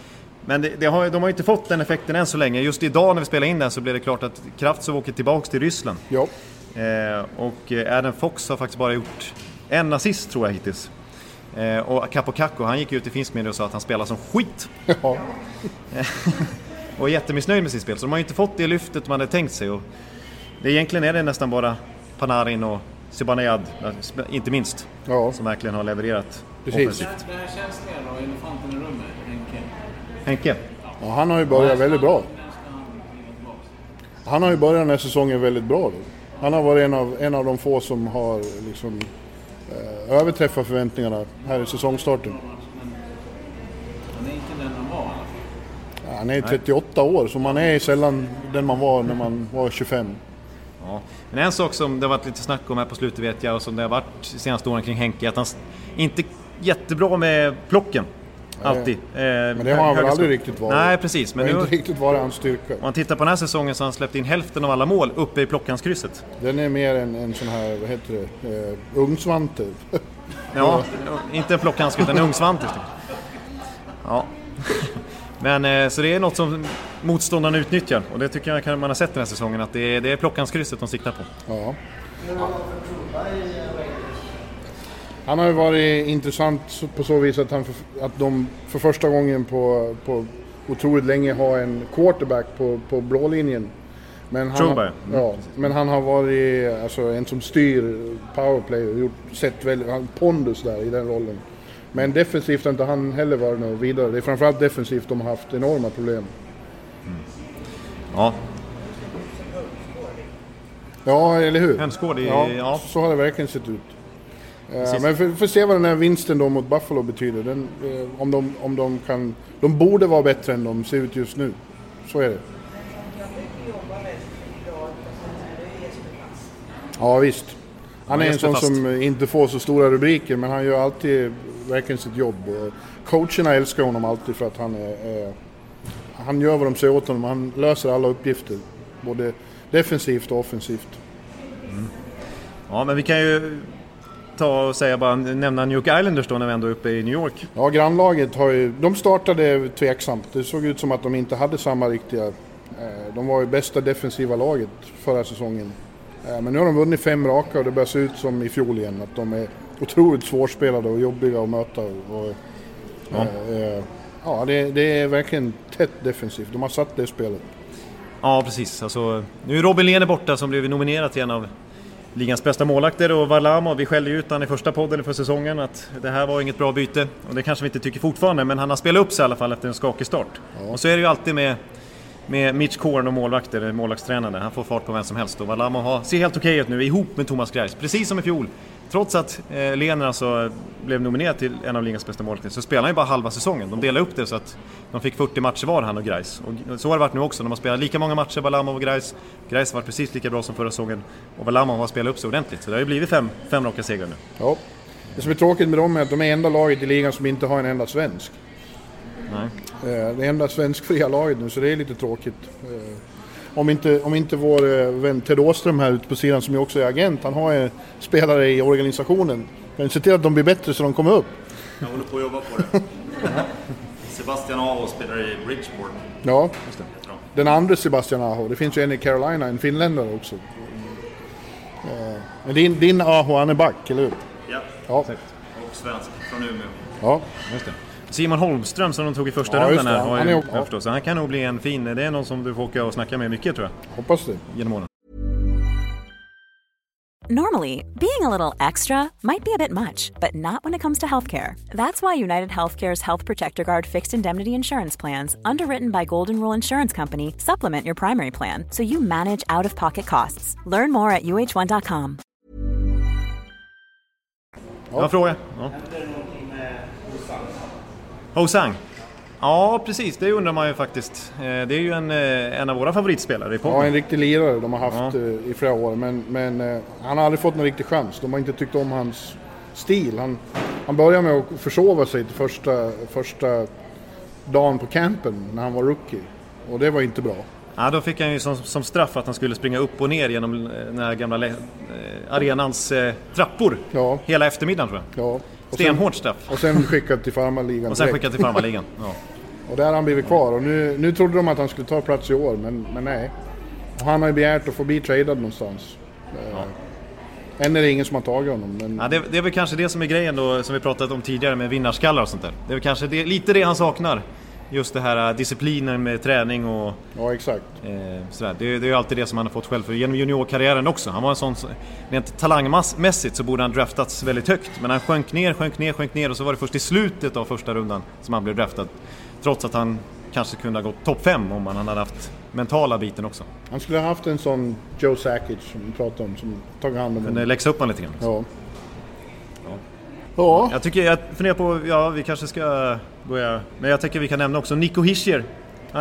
Men det, det har, de har inte fått den effekten än så länge. Just idag när vi spelar in den så blev det klart att Kravtsov åker tillbaks till Ryssland.
Ja.
Eh, och Adam Fox har faktiskt bara gjort en assist tror jag hittills. Eh, och Capo Caco, han gick ut i finsk media och sa att han spelar som skit.
Ja. (laughs)
Och är jättemissnöjd med sitt spel. Så de har ju inte fått det lyftet man hade tänkt sig. Och det, egentligen är det nästan bara Panarin och Zibanejad, eh, inte minst,
Ja.
som verkligen har levererat
Precis.
offensivt.
Det här känsliga då, elefanten i rummet, Henke.
Henke?
Ja, han har ju börjat väldigt bra.
Han
har ju börjat den här säsongen väldigt bra. Då. Han har varit en av, en av de få som har liksom, eh, överträffat förväntningarna här i säsongstarten.
Han är inte den han var.
Ja, Han är 38 år, så man är sällan den man var när man var 25.
Ja. Men en sak som det har varit lite snack om här på slutet vet jag och som det har varit de senaste åren kring Henke, att han inte jättebra med plocken. Alltid.
Men det har han väl aldrig riktigt varit.
Nej, precis. Men
det har inte riktigt varit hans styrka.
om man tittar på den här säsongen så har han släppt in hälften av alla mål uppe i plockanskrysset.
Den är mer en, en sån här, vad heter det, eh, ungsvante.
Ja, (laughs) inte en plockhandske utan en ungsvante. Ja. Men eh, så det är något som motståndarna utnyttjar och det tycker jag man har sett den här säsongen att det är, det är plockanskrysset de siktar på.
Ja. Han har ju varit intressant på så vis att, han för, att de för första gången på, på otroligt länge har en quarterback på, på blå linjen. Men han, har,
ja.
ja, men han har varit alltså, en som styr powerplay och gjort, sett väldigt, han pondus där i den rollen. Men defensivt har inte han heller varit något vidare. Det är framförallt defensivt de har haft enorma problem.
Ja,
Ja, eller hur?
Hönsgård i-
ja,
ja.
så har det verkligen sett ut. Eh,
Precis.
men vi får se vad den här vinsten då mot Buffalo betyder. Den, eh, om, de, om de kan... De borde vara bättre än de ser ut just nu. Så är det. Ja, visst. Han är en sån
Fast.
som inte får så stora rubriker, men han gör alltid verkligen sitt jobb. Coacherna älskar honom alltid för att han är... Eh, han gör vad de säger åt honom. Han löser alla uppgifter. Både defensivt och offensivt.
ja men vi kan ju ta och säga bara nämna New York Islanders då när vi ändå är uppe i New York.
Ja, grannlaget har ju... De startade tveksamt. Det såg ut som att de inte hade samma riktiga... Eh, de var ju bästa defensiva laget förra säsongen. Eh, men nu har de vunnit fem raka och det börjar se ut som i fjol igen. Att de är otroligt svårspelade och jobbiga att möta. Och,
Ja.
eh, eh, ja det, det är verkligen tätt defensivt. De har satt det spelet.
Ja, precis. Alltså, nu är Robin Lehner borta som blev nominerad till en av ligans bästa målvakter och Varlamov, vi skällde ju ut honom i första podden för säsongen att det här var inget bra byte. Och det kanske vi inte tycker fortfarande, men han har spelat upp sig i alla fall efter en skakig start. Och så är det ju alltid med, med Mitch Korn och målvakter, målvaktstränare. Han får fart på vem som helst och Valamo har, ser helt okej ut nu ihop med Thomas Greis, precis som i fjol. Trots att eh, Lehner alltså blev nominerad till en av ligans bästa målvakter så spelar han ju bara halva säsongen. De delade upp det så att de fick 40 matcher var, han och Greis. Och så har det varit nu också. De har spelat lika många matcher, Valamo och Greis. Greis har varit precis lika bra som förra säsongen och Valamo har spelat upp sig ordentligt. Så det har ju blivit fem, fem raka segrar nu.
Ja. Det som är tråkigt med dem är att de är enda laget i ligan som inte har en enda svensk.
Nej.
Eh, Det enda svenskfria laget nu, så det är lite tråkigt. Eh, Om inte, om inte vår eh, vän Ted Åström här ute på sidan, som ju också är agent, han har ju spelare i organisationen. Kan se till att de blir bättre så de kommer upp.
Jag håller på att jobba på det. (laughs) Sebastian Aho spelar i Bridgeport.
Ja, den andra Sebastian Aho. Det finns ju en i Carolina, en finländare också. Men din, din Aho, han är back, eller hur?
Ja,
Ja.
och svensk från Umeå.
ja.
Just det. Simon Holmström som de tog i första
Ja,
rundan här, har
Han
ju,
är- ja.
förstår. Så han kan nog bli en fin, det är någon som du får åka och snacka med mycket tror jag,
Hoppas det.
genom åren.
Normally, being a little extra might be a bit much, but not when it comes to healthcare. That's why United Healthcare's Health Protector Guard fixed indemnity insurance plans, underwritten by Golden Rule Insurance Company, supplement your primary plan so you manage out of pocket costs. Learn more at uh1.com.
Jag har en fråga. Ja. Hosang? Ja, precis. Det undrar man ju faktiskt. Eh, Det är ju en, eh, en av våra favoritspelare i
Ja,
podden.
en riktig lirare de har haft
Ja.
eh, i flera år. Men, men han har aldrig fått någon riktig chans. De har inte tyckt om hans stil. Han, han började med att försova sig till första, första dagen på campen när han var rookie. Och det var inte bra.
Ja, då fick han ju som, som straff att han skulle springa upp och ner genom den här gamla arenans trappor.
Ja.
Hela eftermiddagen tror jag.
Ja.
Stenhårt straff.
och sen skickad till farmarligan
Och sen skickad till farmarligan. Ja. (laughs)
Och där har han blivit kvar. Och nu, nu trodde de att han skulle ta plats i år, men, men nej. Och han har ju begärt att få bli tradad någonstans. Eh, Än är det ingen som har tagit honom. Men,
Ja, det, det är väl kanske det som är grejen då, som vi pratat om tidigare med vinnarskallar och sånt där. Det är väl kanske det, lite det han saknar. Just det här eh, disciplinen med träning och
ja, exakt.
eh, sådär. Det, det är ju alltid det som han har fått själv för genom juniorkarriären också. Han var en sån, rent talangmässigt så borde han draftats väldigt högt. Men han sjönk ner, sjönk ner, sjönk ner och så var det först i slutet av första rundan som han blev draftad. Trots att han kanske kunde ha gått topp 5 om han hade haft mentala biten också.
Han skulle ha haft en sån Joe Sakic som vi pratade om, som tagit hand om
Kunde
honom.
läxa upp honom lite grann.
Ja. Ja.
Jag tycker, jag funderar på, ja vi kanske ska börja, men jag tycker vi kan nämna också Nico Hischier.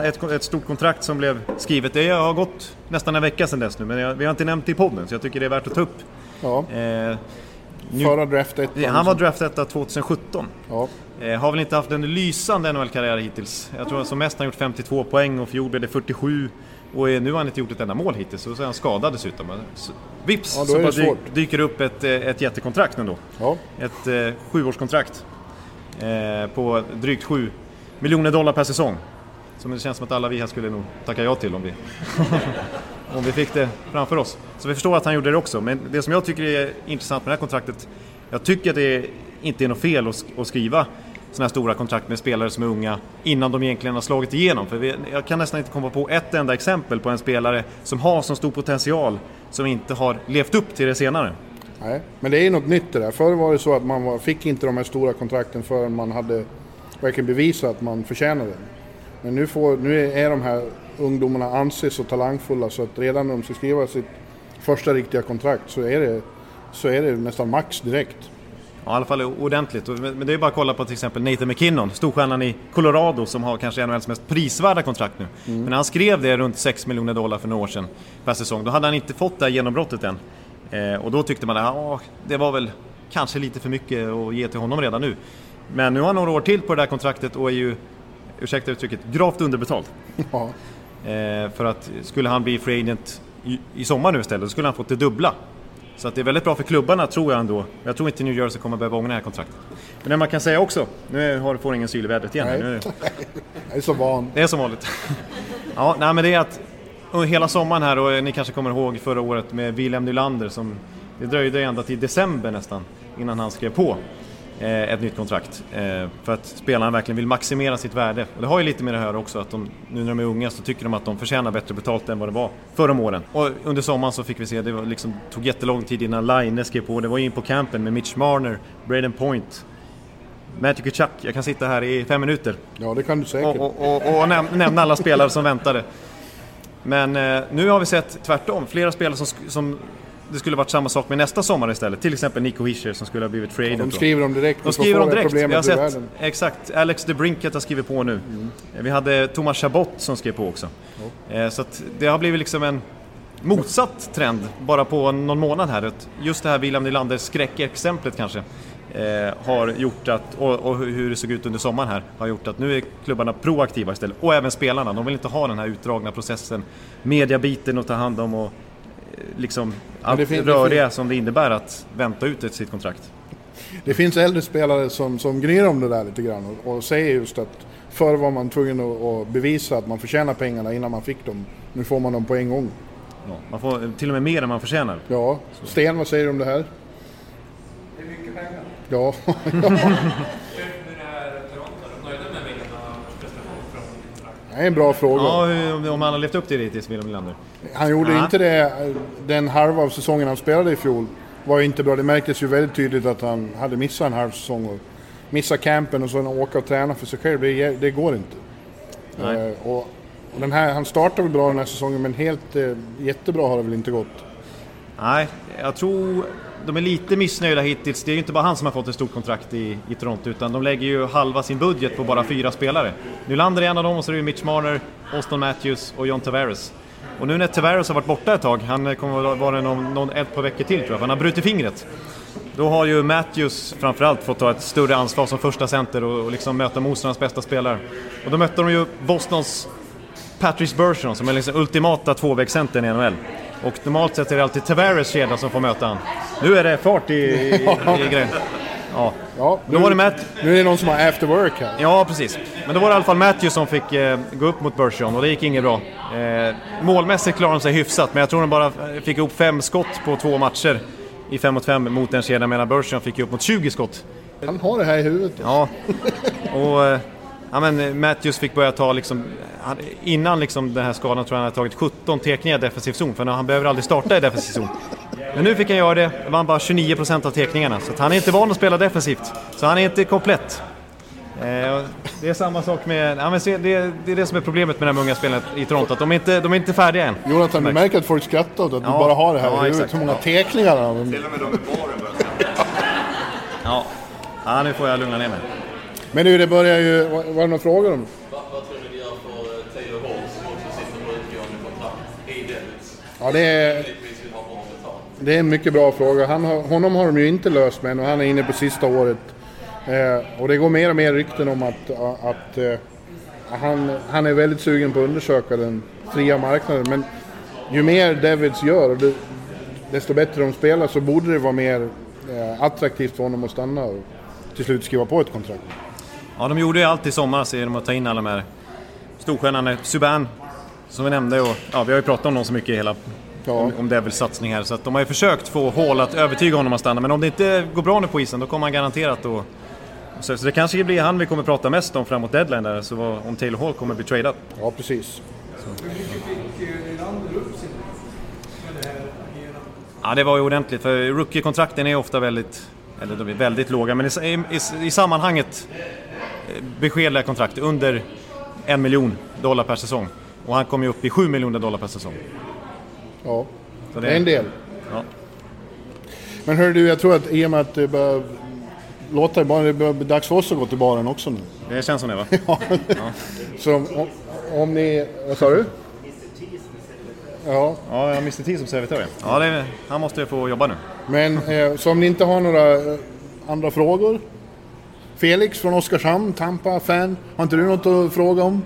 Ett, ett stort kontrakt som blev skrivet, det har gått nästan en vecka sedan dess nu men jag, vi har inte nämnt det i podden så jag tycker det är värt att ta upp.
ja.
Eh, nu-
Förra draftet.
han var draftetta 2017.
Ja.
Eh, har väl inte haft en lysande NHL-karriär hittills. Jag tror att som mest han gjort 52 poäng och fjol blev det 47. Och nu har han inte gjort ett enda mål hittills och så är han skadad dessutom. Så- Vips
Ja,
så dyker upp ett, eh, ett jättekontrakt ändå.
Ja.
Ett eh, sjuårskontrakt Eh, på drygt 7 miljoner dollar per säsong. Som det känns som att alla vi här skulle nog tacka ja till om vi, (laughs) om vi fick det framför oss. Så vi förstår att han gjorde det också. Men det som jag tycker är intressant med det här kontraktet, jag tycker att det inte är något fel att, skriva sådana här stora kontrakt med spelare som är unga innan de egentligen har slagit igenom. För vi, jag kan nästan inte komma på ett enda exempel på en spelare som har så stor potential som inte har levt upp till det senare.
Nej, men det är något nytt det där. Förr var det så att man var, fick inte de här stora kontrakten förrän man hade verkligen bevisat att man förtjänade det. Men nu, får, nu är de här ungdomarna anses så talangfulla så att redan när de ska skriva sitt första riktiga kontrakt så är det, så är det nästan max direkt.
Ja, i alla fall ordentligt. Men det är bara att kolla på till exempel Nathan McKinnon, storstjärnan i Colorado som har kanske NHLs mest prisvärda kontrakt nu. Men när han skrev det runt 6 miljoner dollar för några år sedan per säsong, då hade han inte fått det här genombrottet än. Eh, och då tyckte man att det var väl kanske lite för mycket att ge till honom redan nu. Men nu har han några år till på det här kontraktet och är ju, ursäkta uttrycket, gravt underbetald.
Ja,
Eh, för att skulle han bli free agent i, i sommar nu istället, så skulle han fått det dubbla. Så att det är väldigt bra för klubbarna tror jag ändå. Jag tror inte New Jersey kommer behöva ångra det här kontraktet. Men det man kan säga också, nu har, får ingen syl i vädret igen.
Nej.
Nu, (laughs)
jag är så van.
det är som vanligt. (laughs) ja, nej men det är att och hela sommaren här och ni kanske kommer ihåg förra året med William Nylander som det dröjde ända till december nästan innan han skrev på eh, ett nytt kontrakt. Eh, för att spelarna verkligen vill maximera sitt värde. Och det har ju lite med det här också att de, nu när de är unga så tycker de att de förtjänar bättre betalt än vad det var förra åren. Och under sommaren så fick vi se, det var liksom, tog jättelång tid innan Line skrev på. Det var in på campen med Mitch Marner, Braden Point, Matthew Kachuk. Jag kan sitta här i fem minuter
Ja, det kan du säkert.
och, och, och, och näm- nämna alla spelare som väntade. Men eh, nu har vi sett tvärtom, flera spelare som, som det skulle varit samma sak med nästa sommar istället. Till exempel Nico Hischer som skulle ha blivit free agent
De skriver om direkt.
De skriver om
det
direkt. Vi har sett,
världen.
exakt, Alex de Brinket har skrivit på nu. Vi hade Thomas Chabot som skrev på också. Eh, Så det har blivit liksom en motsatt trend bara på någon månad här. Just det här William Nylanders skräckexemplet kanske eh, har gjort att, och, och hur det såg ut under sommaren här, har gjort att nu är klubbarna proaktiva istället. Och även spelarna, de vill inte ha den här utdragna processen, mediabiten att ta hand om och eh, liksom allt
det fin- det
röriga som det innebär att vänta ut ett sitt kontrakt.
Det finns äldre spelare som, som gnyr om det där lite grann och, och säger just att förr var man tvungen att, att bevisa att man förtjänar pengarna innan man fick dem. Nu får man dem på en gång.
Ja, man får till och med mer än man förtjänar.
Ja, Sten vad säger du om det här? Ja, (laughs)
Hur är Toronto? Är de nöjda med Williams prestation från kontrakt?
det är en bra fråga.
Ja, om han har levt upp till det hittills, William Nylander.
Han gjorde
Ja.
inte det den halva av säsongen han spelade i fjol. var ju inte bra. Det märktes ju väldigt tydligt att han hade missat en halv säsong. Och missat campen och så åka och träna för sig själv. Det, det går inte.
Nej.
Eh, och och den här, han startade väl bra den här säsongen men helt eh, jättebra har det väl inte gått.
Nej, jag tror de är lite missnöjda hittills. Det är ju inte bara han som har fått ett stort kontrakt i, i Toronto, utan de lägger ju halva sin budget på bara fyra spelare. Nylander är en av dem och så är det ju Mitch Marner, Austin Matthews och John Tavares. Och nu när Tavares har varit borta ett tag, han kommer att vara någon, någon, ett par veckor till tror jag, för han har brutit fingret. Då har ju Matthews framförallt fått ta ett större ansvar som första center och, och liksom möta motståndarnas bästa spelare. Och då mötte de ju Bostons Patrice Bergeron som är liksom ultimata tvåvägscentern i NHL. Och normalt sett är det alltid Tavares kedja som får möta han. Nu är det fart i, i, (laughs) i grejen. Ja.
Ja,
Då var det Matt...
Nu är det någon som har after work här.
Ja, precis. Men då var det i alla fall Matthews som fick eh, gå upp mot Bergeron och det gick inget bra. Eh, målmässigt klarade de sig hyfsat, men jag tror de bara fick ihop fem skott på två matcher i 5 mot 5 mot en kedja, medan Bergeron fick upp mot 20 skott.
Han har det här i huvudet.
Ja, (laughs) och eh, ja, men Matthews fick börja ta liksom, han- innan liksom den här skadan tror jag han hade tagit 17 tekningar i defensiv zon, för han behöver aldrig starta i defensiv zon. Men nu fick han göra det, vann bara 29% av tekningarna, så att han är inte van att spela defensivt. Så han är inte komplett. Eh, det är samma sak med, ja, men se, det, det är det som är problemet med de här unga spelarna i Toronto, att de är inte, de är inte färdiga än.
Jonathan, du märker att folk skrattar åt att
Ja,
du bara har det här
ja,
i huvudet.
exakt.
Hur många tekningar han har.
Till och med de i baren börjar (laughs) skratta.
Ja. ja, nu får jag lugna ner mig.
Men du, det börjar ju... Var var det några frågor om?
Vad, vad tror ni det gör för eh, Taylor Hall som också sitter på utgående kontrakt i Devils?
Ja, det är, det är en mycket bra fråga. Han har, honom har de ju inte löst med och han är inne på sista året. Eh, och det går mer och mer rykten om att, att eh, han, han är väldigt sugen på att undersöka den fria marknaden. Men ju mer Devils gör, desto bättre de spelar, så borde det vara mer eh, attraktivt för honom att stanna och till slut skriva på ett kontrakt.
Ja, de gjorde ju allt i somras genom att ta in alla de här storstjärnorna. Subban, som vi nämnde, och ja, vi har ju pratat om dem så mycket i hela
Ja.
om, om Devils satsning här. Så att de har ju försökt få Hall att övertyga honom att stanna. Men om det inte går bra nu på isen, då kommer han garanterat att... Så, så det kanske blir han vi kommer prata mest om framåt deadline där, så vad, om Taylor Hall kommer bli tradad.
Ja, precis.
Hur mycket fick Nylander upp sin med det här?
Ja, det var ju ordentligt, för rookie-kontrakten är ofta väldigt, eller de är väldigt låga, men i, i, i sammanhanget eh, beskedliga kontrakt under en miljon dollar per säsong. Och han kom ju upp i 7 miljoner dollar per säsong.
Ja,
Så
det är en del.
Ja.
Men hör du, jag tror att i och med att det börjar låta, bara det börjar dags för oss att gå till baren också nu.
Det känns som det va? (laughs)
Ja. Så om, om ni... Vad sa du? Ja,
Ja, jag har Mr T som servitör ja. det, han måste ju få jobba nu.
men eh, så om ni inte har några eh, andra frågor? Felix från Oskarshamn, Tampa-fan. Har inte du något att fråga om?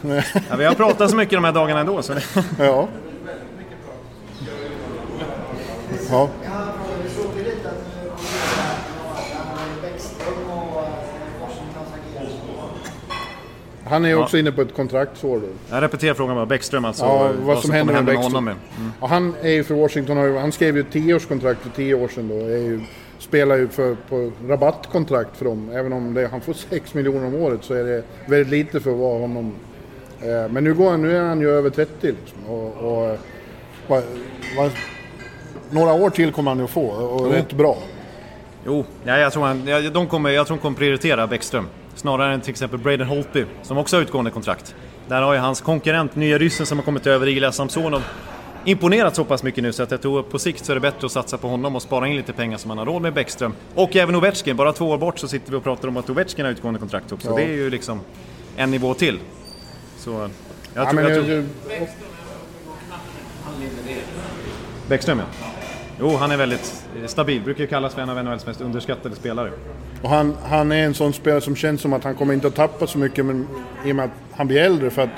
Nej,
Ja, vi har pratat så mycket de här dagarna ändå, så det...
Ja. Ja. Han är ju också inne på ett kontraktsår då.
Jag repeterar frågan bara, Bäckström alltså.
Ja, vad, som händer med Bäckström.
honom. Mm.
Och han är ju för Washington, han skrev ju ett tioårskontrakt för tio år sedan då. Är ju, spelar ju för, på rabattkontrakt för dem. Även om det, han får 6 miljoner om året så är det väldigt lite för att vara honom. Eh, men nu, går han, nu är han ju över 30 liksom. Och, och, eh, va, va, några år till kommer han ju få och rätt bra.
Jo, ja, jag, tror han, jag, de kommer, jag tror de kommer prioritera Bäckström. Snarare än till exempel Braden Holtby, som också har utgående kontrakt. där har ju hans konkurrent, nya ryssen som har kommit över, Ilja Samsonov, imponerat så pass mycket nu så att jag tror på sikt så är det bättre att satsa på honom och spara in lite pengar som man har råd med Bäckström. Och även Ovechkin, bara två år bort så sitter vi och pratar om att Ovechkin har utgående kontrakt också.
Ja.
Det är ju liksom en nivå till. Så jag
Ja,
tror... jag
jag-
tror...
Han.
Bäckström ja. Jo, han är väldigt eh, stabil. Brukar ju kallas för en av NHLs mest underskattade spelare.
Och han, han är en sån spelare som känns som att han kommer inte att tappa så mycket men, i och med att han blir äldre. För att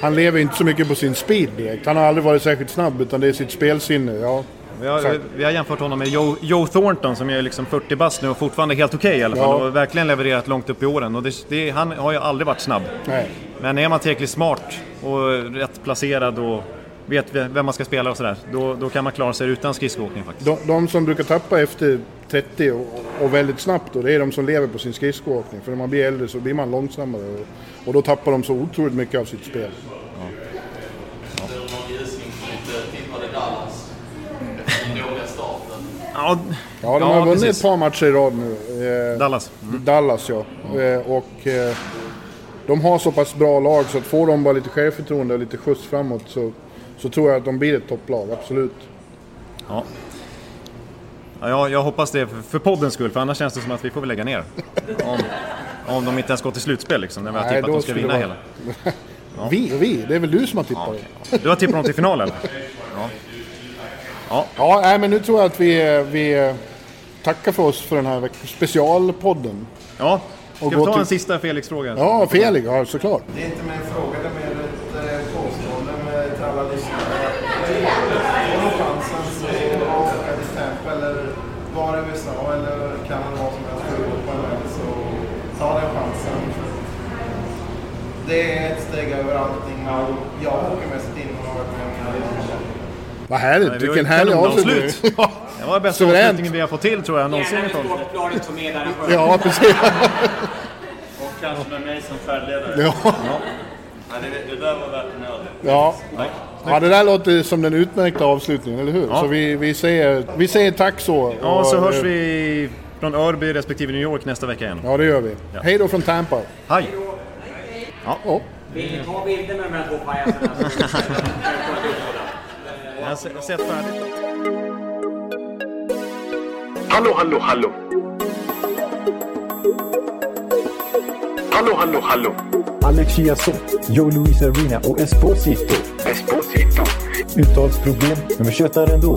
han lever inte så mycket på sin speed direkt. Han har aldrig varit särskilt snabb utan det är sitt spelsinne. Ja,
Vi har, vi har jämfört honom med Joe, Joe Thornton som är liksom 40 bast nu och fortfarande helt okej i alla fall.
Ja.
Och verkligen levererat långt upp i åren. Och det, det, han har ju aldrig varit snabb.
Nej.
Men är man tillräckligt smart och rätt placerad och vet vem man ska spela och sådär, då, då kan man klara sig utan skridskoåkning faktiskt.
De, de som brukar tappa efter 30 och, och väldigt snabbt då, det är de som lever på sin skridskoåkning. För när man blir äldre så blir man långsammare och, och då tappar de så otroligt mycket av sitt spel.
Ja,
Ja, de
Ja,
har vunnit
precis.
ett par matcher i rad nu. Eh,
Dallas.
Dallas ja. Eh, och eh, de har så pass bra lag så att får de bara lite självförtroende och lite skjuts framåt så, så tror jag att de blir ett topplag, absolut.
Ja. Ja, jag, jag hoppas det för, för poddens skull, för annars känns det som att vi får väl lägga ner. (laughs) Om, om de inte ens går till slutspel liksom, när vi har
Nej,
tippat att de ska vinna
det
hela.
vara- Vi och vi, det är väl du som har tippat det?
Du har tippat dem till final eller? Ja.
Ja, nej, men nu tror jag att vi, vi eh, tackar för oss för den här specialpodden.
Ja, ska
Och
vi
gå
ta
till-
en sista Felix-fråga?
Ja, Felix, ja såklart.
Det är inte med en fråga, det är ett eh, påstående med till alla lyssnare. Får de chansen så åka till Tampa eller var i USA eller Kanada, vad som helst, i Europa eller så ta den chansen. Det är ett steg över allting och jag åker mest in och har varit med om.
Vad härligt,
Nej, vi har
vilken härlig avslutning. Ja, (laughs)
Det var den bästa avslutningen vi har fått till tror jag någonsin. i podden.
Sportbladet som
ja, precis. (laughs)
Och kanske med mig som färdledare.
Ja.
Ja, det, det där var värt en öl.
Ja. ja, det där låter som den utmärkta avslutningen, eller hur?
Ja.
Så vi, vi, säger, vi säger tack så.
Ja, så hörs vi från Örby respektive New York nästa vecka igen.
Ja, det gör vi.
Ja.
Hej då från Tampa.
Hej!
Ja.
Vill ni ta bilder med de här två pajasarna så (laughs)
Jag har se- sett färdigt.
Hallå, hallå, hallå. Hallå, hallå, hallå.
Alex Chiazot, Joe Luis Arena och Esposito.
Esposito.
Uttalsproblem, men vi tjötar ändå.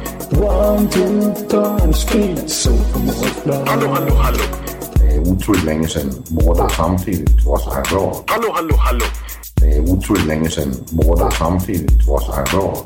One, two, time, speed, so
Hallå, hallå, hallå.
Det är otroligt länge sedan båda samtidigt var så här bra.
Hallå, hallå, hallå.
Det är otroligt länge sedan båda samtidigt var så här bra.